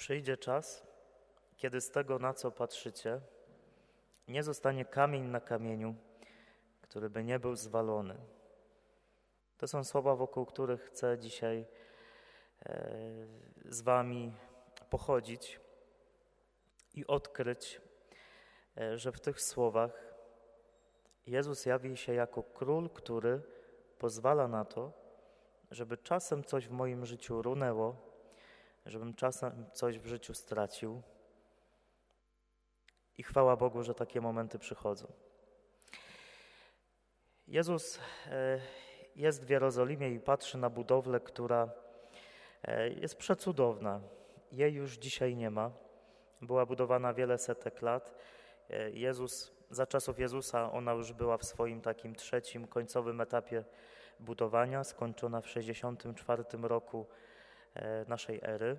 Przyjdzie czas, kiedy z tego, na co patrzycie, nie zostanie kamień na kamieniu, który by nie był zwalony. To są słowa, wokół których chcę dzisiaj e, z Wami pochodzić i odkryć, e, że w tych słowach Jezus jawi się jako król, który pozwala na to, żeby czasem coś w moim życiu runęło, żebym czasem coś w życiu stracił. I chwała Bogu, że takie momenty przychodzą. Jezus e, jest w Jerozolimie i patrzy na budowlę, która e, jest przecudowna. Jej już dzisiaj nie ma. Była budowana wiele setek lat. E, Jezus, za czasów Jezusa ona już była w swoim takim trzecim, końcowym etapie budowania, skończona w 64 roku naszej ery.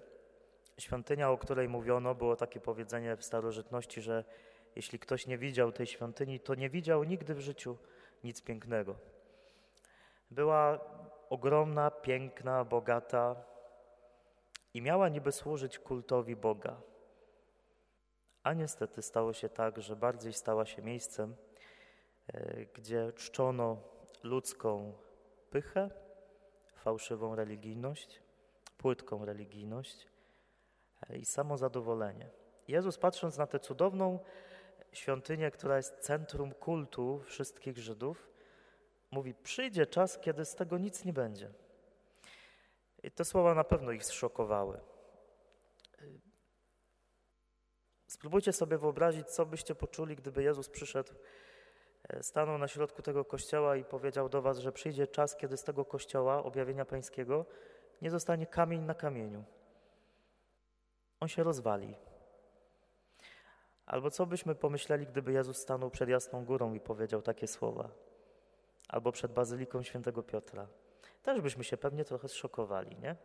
Świątynia, o której mówiono, było takie powiedzenie w starożytności, że jeśli ktoś nie widział tej świątyni, to nie widział nigdy w życiu nic pięknego. Była ogromna, piękna, bogata i miała niby służyć kultowi Boga. A niestety stało się tak, że bardziej stała się miejscem, e, gdzie czczono ludzką pychę, fałszywą religijność, płytką religijność e, i samozadowolenie. Jezus patrząc na tę cudowną świątynię, która jest centrum kultu wszystkich Żydów, mówi: Przyjdzie czas, kiedy z tego nic nie będzie. I te słowa na pewno ich zszokowały. Spróbujcie sobie wyobrazić, co byście poczuli, gdyby Jezus przyszedł, e, stanął na środku tego kościoła i powiedział do Was, że przyjdzie czas, kiedy z tego kościoła, objawienia Pańskiego, nie zostanie kamień na kamieniu. On się rozwali. Albo co byśmy pomyśleli, gdyby Jezus stanął przed Jasną Górą i powiedział takie słowa? Albo przed Bazyliką Świętego Piotra. Też byśmy się pewnie trochę zszokowali, nie?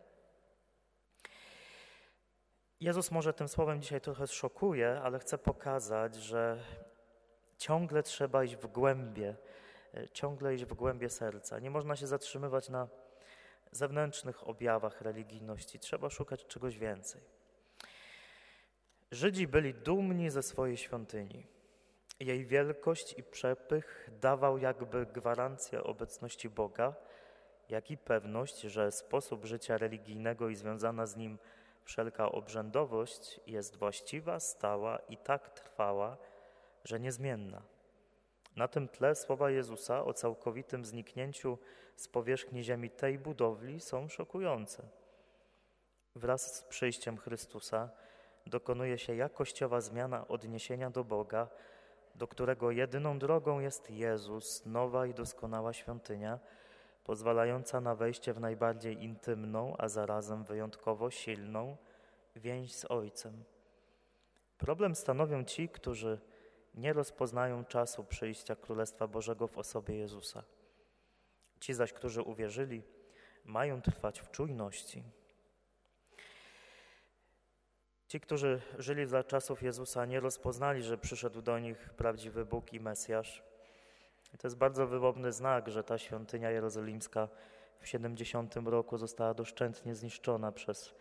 Jezus może tym słowem dzisiaj trochę szokuje, ale chce pokazać, że ciągle trzeba iść w głębie, e, ciągle iść w głębie serca. Nie można się zatrzymywać na zewnętrznych objawach religijności, trzeba szukać czegoś więcej. Żydzi byli dumni ze swojej świątyni. Jej wielkość i przepych dawał jakby gwarancję obecności Boga, jak i pewność, że sposób życia religijnego i związana z nim Wszelka obrzędowość jest właściwa, stała i tak trwała, że niezmienna. Na tym tle słowa Jezusa o całkowitym zniknięciu z powierzchni ziemi tej budowli są szokujące. Wraz z przyjściem Chrystusa dokonuje się jakościowa zmiana odniesienia do Boga, do którego jedyną drogą jest Jezus, nowa i doskonała świątynia, pozwalająca na wejście w najbardziej intymną, a zarazem wyjątkowo silną więź z Ojcem. Problem stanowią ci, którzy nie rozpoznają czasu przyjścia Królestwa Bożego w osobie Jezusa. Ci zaś, którzy uwierzyli, mają trwać w czujności. Ci, którzy żyli za czasów Jezusa, nie rozpoznali, że przyszedł do nich prawdziwy Bóg i Mesjasz. I to jest bardzo wymowny znak, że ta świątynia jerozolimska w 70 roku została doszczętnie zniszczona przez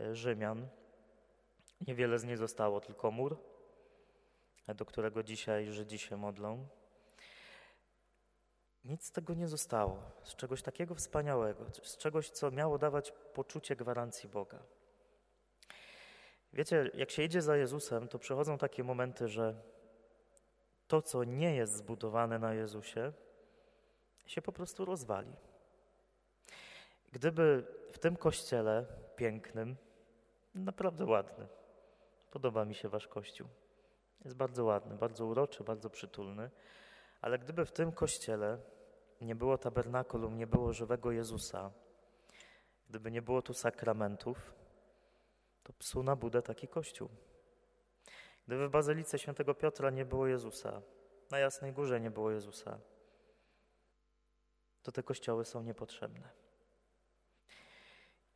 e, Rzymian. Niewiele z niej zostało, tylko mur, do którego dzisiaj Żydzi się modlą. Nic z tego nie zostało, z czegoś takiego wspaniałego, z czegoś, co miało dawać poczucie gwarancji Boga. Wiecie, jak się idzie za Jezusem, to przychodzą takie momenty, że to, co nie jest zbudowane na Jezusie, się po prostu rozwali. Gdyby w tym kościele pięknym, naprawdę ładny, podoba mi się wasz kościół. Jest bardzo ładny, bardzo uroczy, bardzo przytulny, ale gdyby w tym kościele nie było tabernakulum, nie było żywego Jezusa, gdyby nie było tu sakramentów, to psu na budę taki kościół. Gdyby w Bazylice Świętego Piotra nie było Jezusa, na Jasnej Górze nie było Jezusa, to te kościoły są niepotrzebne.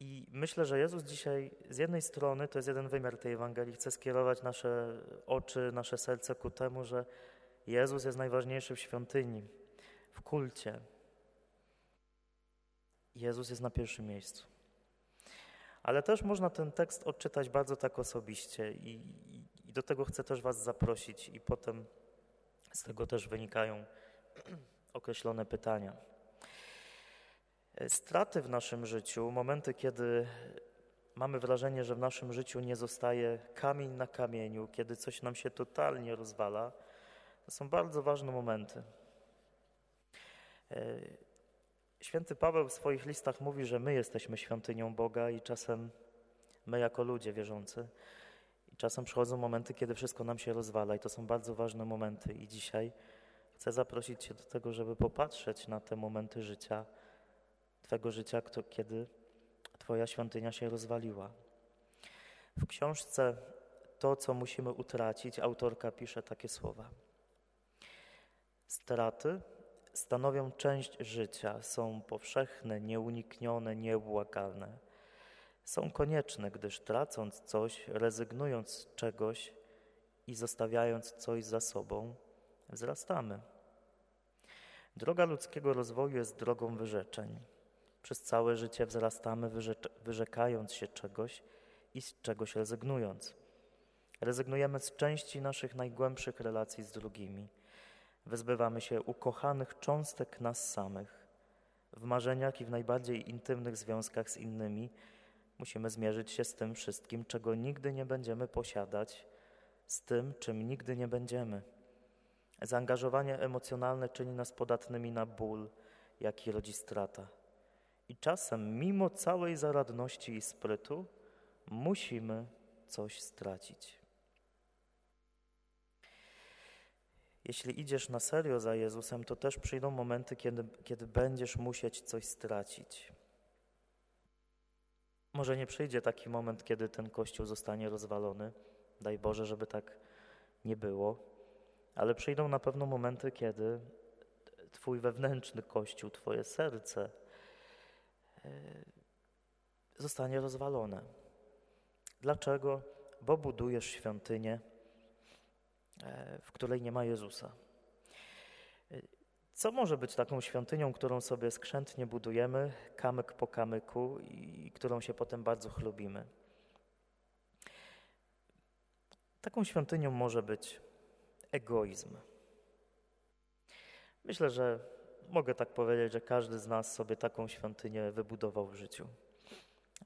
I myślę, że Jezus dzisiaj z jednej strony, to jest jeden wymiar tej Ewangelii, chce skierować nasze oczy, nasze serce ku temu, że Jezus jest najważniejszy w świątyni, w kulcie. Jezus jest na pierwszym miejscu. Ale też można ten tekst odczytać bardzo tak osobiście i, i, i do tego chcę też Was zaprosić i potem z tego też wynikają określone pytania. Straty w naszym życiu, momenty, kiedy mamy wrażenie, że w naszym życiu nie zostaje kamień na kamieniu, kiedy coś nam się totalnie rozwala, to są bardzo ważne momenty. E, święty Paweł w swoich listach mówi, że my jesteśmy świątynią Boga i czasem my jako ludzie wierzący. I czasem przychodzą momenty, kiedy wszystko nam się rozwala i to są bardzo ważne momenty. I dzisiaj chcę zaprosić Cię do tego, żeby popatrzeć na te momenty życia, Twego życia, kiedy Twoja świątynia się rozwaliła. W książce To, co musimy utracić, autorka pisze takie słowa. Straty stanowią część życia, są powszechne, nieuniknione, nieubłagalne. Są konieczne, gdyż tracąc coś, rezygnując z czegoś i zostawiając coś za sobą, wzrastamy. Droga ludzkiego rozwoju jest drogą wyrzeczeń. Przez całe życie wzrastamy, wyrzekając się czegoś i z czegoś rezygnując. Rezygnujemy z części naszych najgłębszych relacji z drugimi. Wyzbywamy się ukochanych cząstek nas samych. W marzeniach i w najbardziej intymnych związkach z innymi musimy zmierzyć się z tym wszystkim, czego nigdy nie będziemy posiadać, z tym, czym nigdy nie będziemy. Zaangażowanie emocjonalne czyni nas podatnymi na ból, jaki rodzi strata. I czasem, mimo całej zaradności i sprytu, musimy coś stracić. Jeśli idziesz na serio za Jezusem, to też przyjdą momenty, kiedy, kiedy będziesz musieć coś stracić. Może nie przyjdzie taki moment, kiedy ten kościół zostanie rozwalony. Daj Boże, żeby tak nie było. Ale przyjdą na pewno momenty, kiedy Twój wewnętrzny kościół, Twoje serce, zostanie rozwalone. Dlaczego? Bo budujesz świątynię, e, w której nie ma Jezusa. E, co może być taką świątynią, którą sobie skrzętnie budujemy, kamyk po kamyku i którą się potem bardzo chlubimy? Taką świątynią może być egoizm. Myślę, że mogę tak powiedzieć, że każdy z nas sobie taką świątynię wybudował w życiu.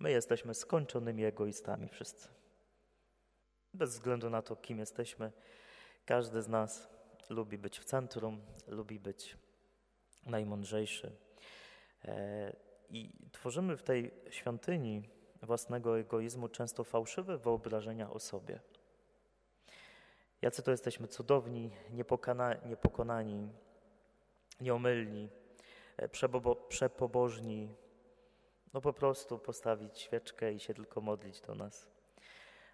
My jesteśmy skończonymi egoistami wszyscy. Bez względu na to, kim jesteśmy, każdy z nas lubi być w centrum, lubi być najmądrzejszy. E, I tworzymy w tej świątyni własnego egoizmu często fałszywe wyobrażenia o sobie. Jacy to jesteśmy cudowni, niepokonani, nieomylni, e, przepobożni, no po prostu postawić świeczkę i się tylko modlić do nas.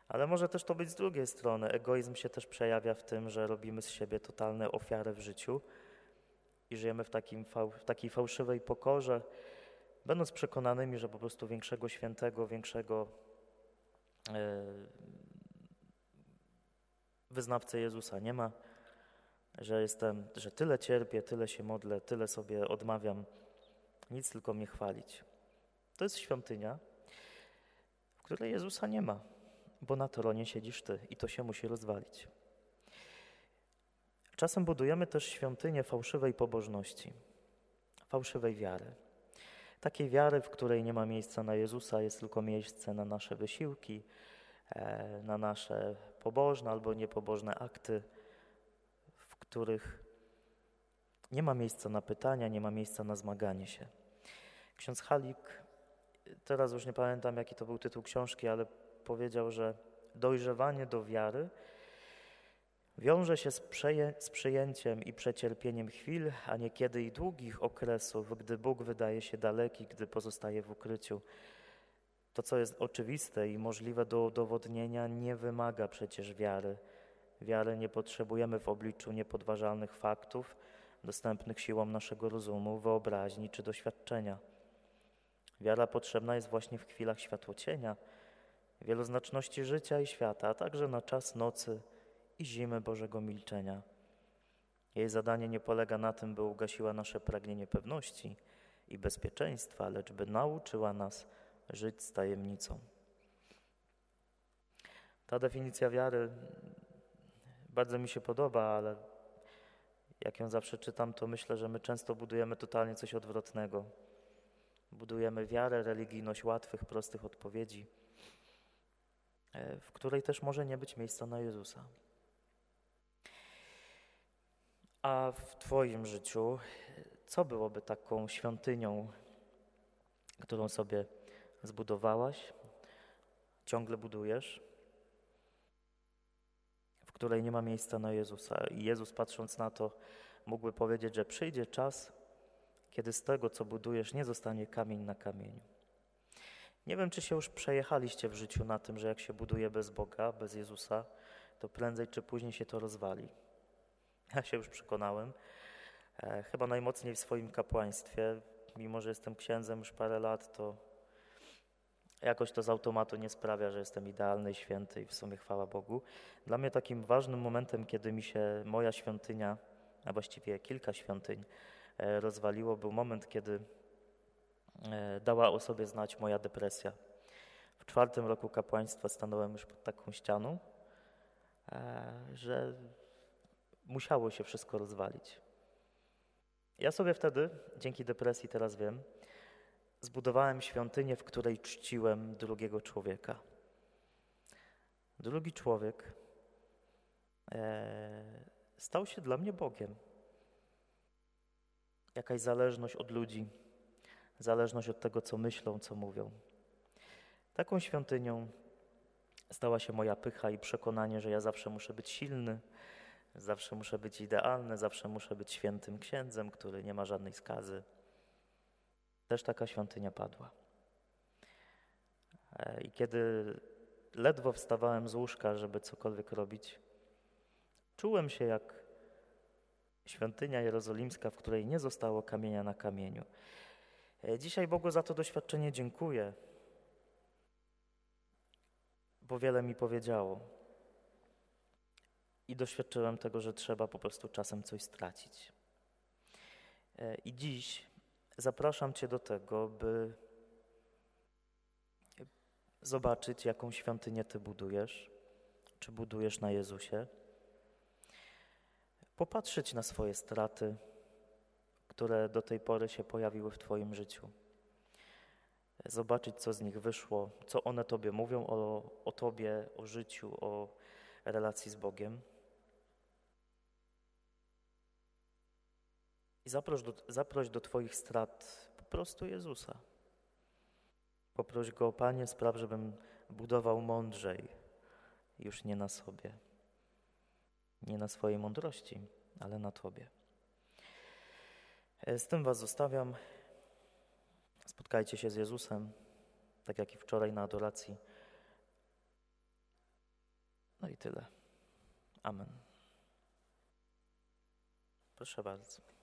Ale może też to być z drugiej strony. Egoizm się też przejawia w tym, że robimy z siebie totalne ofiary w życiu i żyjemy w, takim, w takiej fałszywej pokorze, będąc przekonanymi, że po prostu większego świętego, większego e, wyznawcy Jezusa nie ma że jestem, że tyle cierpię, tyle się modlę, tyle sobie odmawiam, nic tylko mnie chwalić. To jest świątynia, w której Jezusa nie ma, bo na tronie siedzisz Ty i to się musi rozwalić. Czasem budujemy też świątynię fałszywej pobożności, fałszywej wiary. Takiej wiary, w której nie ma miejsca na Jezusa, jest tylko miejsce na nasze wysiłki, e, na nasze pobożne albo niepobożne akty, których nie ma miejsca na pytania, nie ma miejsca na zmaganie się. Ksiądz Halik, teraz już nie pamiętam jaki to był tytuł książki, ale powiedział, że dojrzewanie do wiary wiąże się z, z przyjęciem i przecierpieniem chwil, a niekiedy i długich okresów, gdy Bóg wydaje się daleki, gdy pozostaje w ukryciu. To, co jest oczywiste i możliwe do udowodnienia, nie wymaga przecież wiary Wiary nie potrzebujemy w obliczu niepodważalnych faktów, dostępnych siłą naszego rozumu, wyobraźni czy doświadczenia. Wiara potrzebna jest właśnie w chwilach światłocienia, wieloznaczności życia i świata, a także na czas nocy i zimy Bożego milczenia. Jej zadanie nie polega na tym, by ugasiła nasze pragnienie pewności i bezpieczeństwa, lecz by nauczyła nas żyć z tajemnicą. Ta definicja wiary bardzo mi się podoba, ale jak ją zawsze czytam, to myślę, że my często budujemy totalnie coś odwrotnego. Budujemy wiarę, religijność łatwych, prostych odpowiedzi, e, w której też może nie być miejsca na Jezusa. A w Twoim życiu, co byłoby taką świątynią, którą sobie zbudowałaś, ciągle budujesz, której nie ma miejsca na Jezusa? I Jezus, patrząc na to, mógłby powiedzieć, że przyjdzie czas, kiedy z tego, co budujesz, nie zostanie kamień na kamieniu. Nie wiem, czy się już przejechaliście w życiu na tym, że jak się buduje bez Boga, bez Jezusa, to prędzej czy później się to rozwali. Ja się już przekonałem. E, chyba najmocniej w swoim kapłaństwie, mimo że jestem księdzem już parę lat, to jakoś to z automatu nie sprawia, że jestem idealny święty i w sumie chwała Bogu. Dla mnie takim ważnym momentem, kiedy mi się moja świątynia, a właściwie kilka świątyń e, rozwaliło, był moment, kiedy e, dała o sobie znać moja depresja. W czwartym roku kapłaństwa stanąłem już pod taką ścianą, że musiało się wszystko rozwalić. Ja sobie wtedy, dzięki depresji teraz wiem, zbudowałem świątynię, w której czciłem drugiego człowieka. Drugi człowiek e, stał się dla mnie Bogiem. Jakaś zależność od ludzi, zależność od tego, co myślą, co mówią. Taką świątynią stała się moja pycha i przekonanie, że ja zawsze muszę być silny, Zawsze muszę być idealny, zawsze muszę być świętym księdzem, który nie ma żadnej skazy. Też taka świątynia padła. E, I kiedy ledwo wstawałem z łóżka, żeby cokolwiek robić, czułem się jak świątynia jerozolimska, w której nie zostało kamienia na kamieniu. E, dzisiaj Bogu za to doświadczenie dziękuję, bo wiele mi powiedziało. I doświadczyłem tego, że trzeba po prostu czasem coś stracić. E, I dziś zapraszam Cię do tego, by zobaczyć, jaką świątynię Ty budujesz, czy budujesz na Jezusie, popatrzeć na swoje straty, które do tej pory się pojawiły w Twoim życiu, zobaczyć, co z nich wyszło, co one Tobie mówią o, o Tobie, o życiu, o relacji z Bogiem. I zaproś do, zaproś do Twoich strat po prostu Jezusa. Poproś Go, Panie, spraw, żebym budował mądrzej, już nie na sobie, nie na swojej mądrości, ale na Tobie. E, z tym Was zostawiam. Spotkajcie się z Jezusem, tak jak i wczoraj na adoracji. No i tyle. Amen. Proszę bardzo.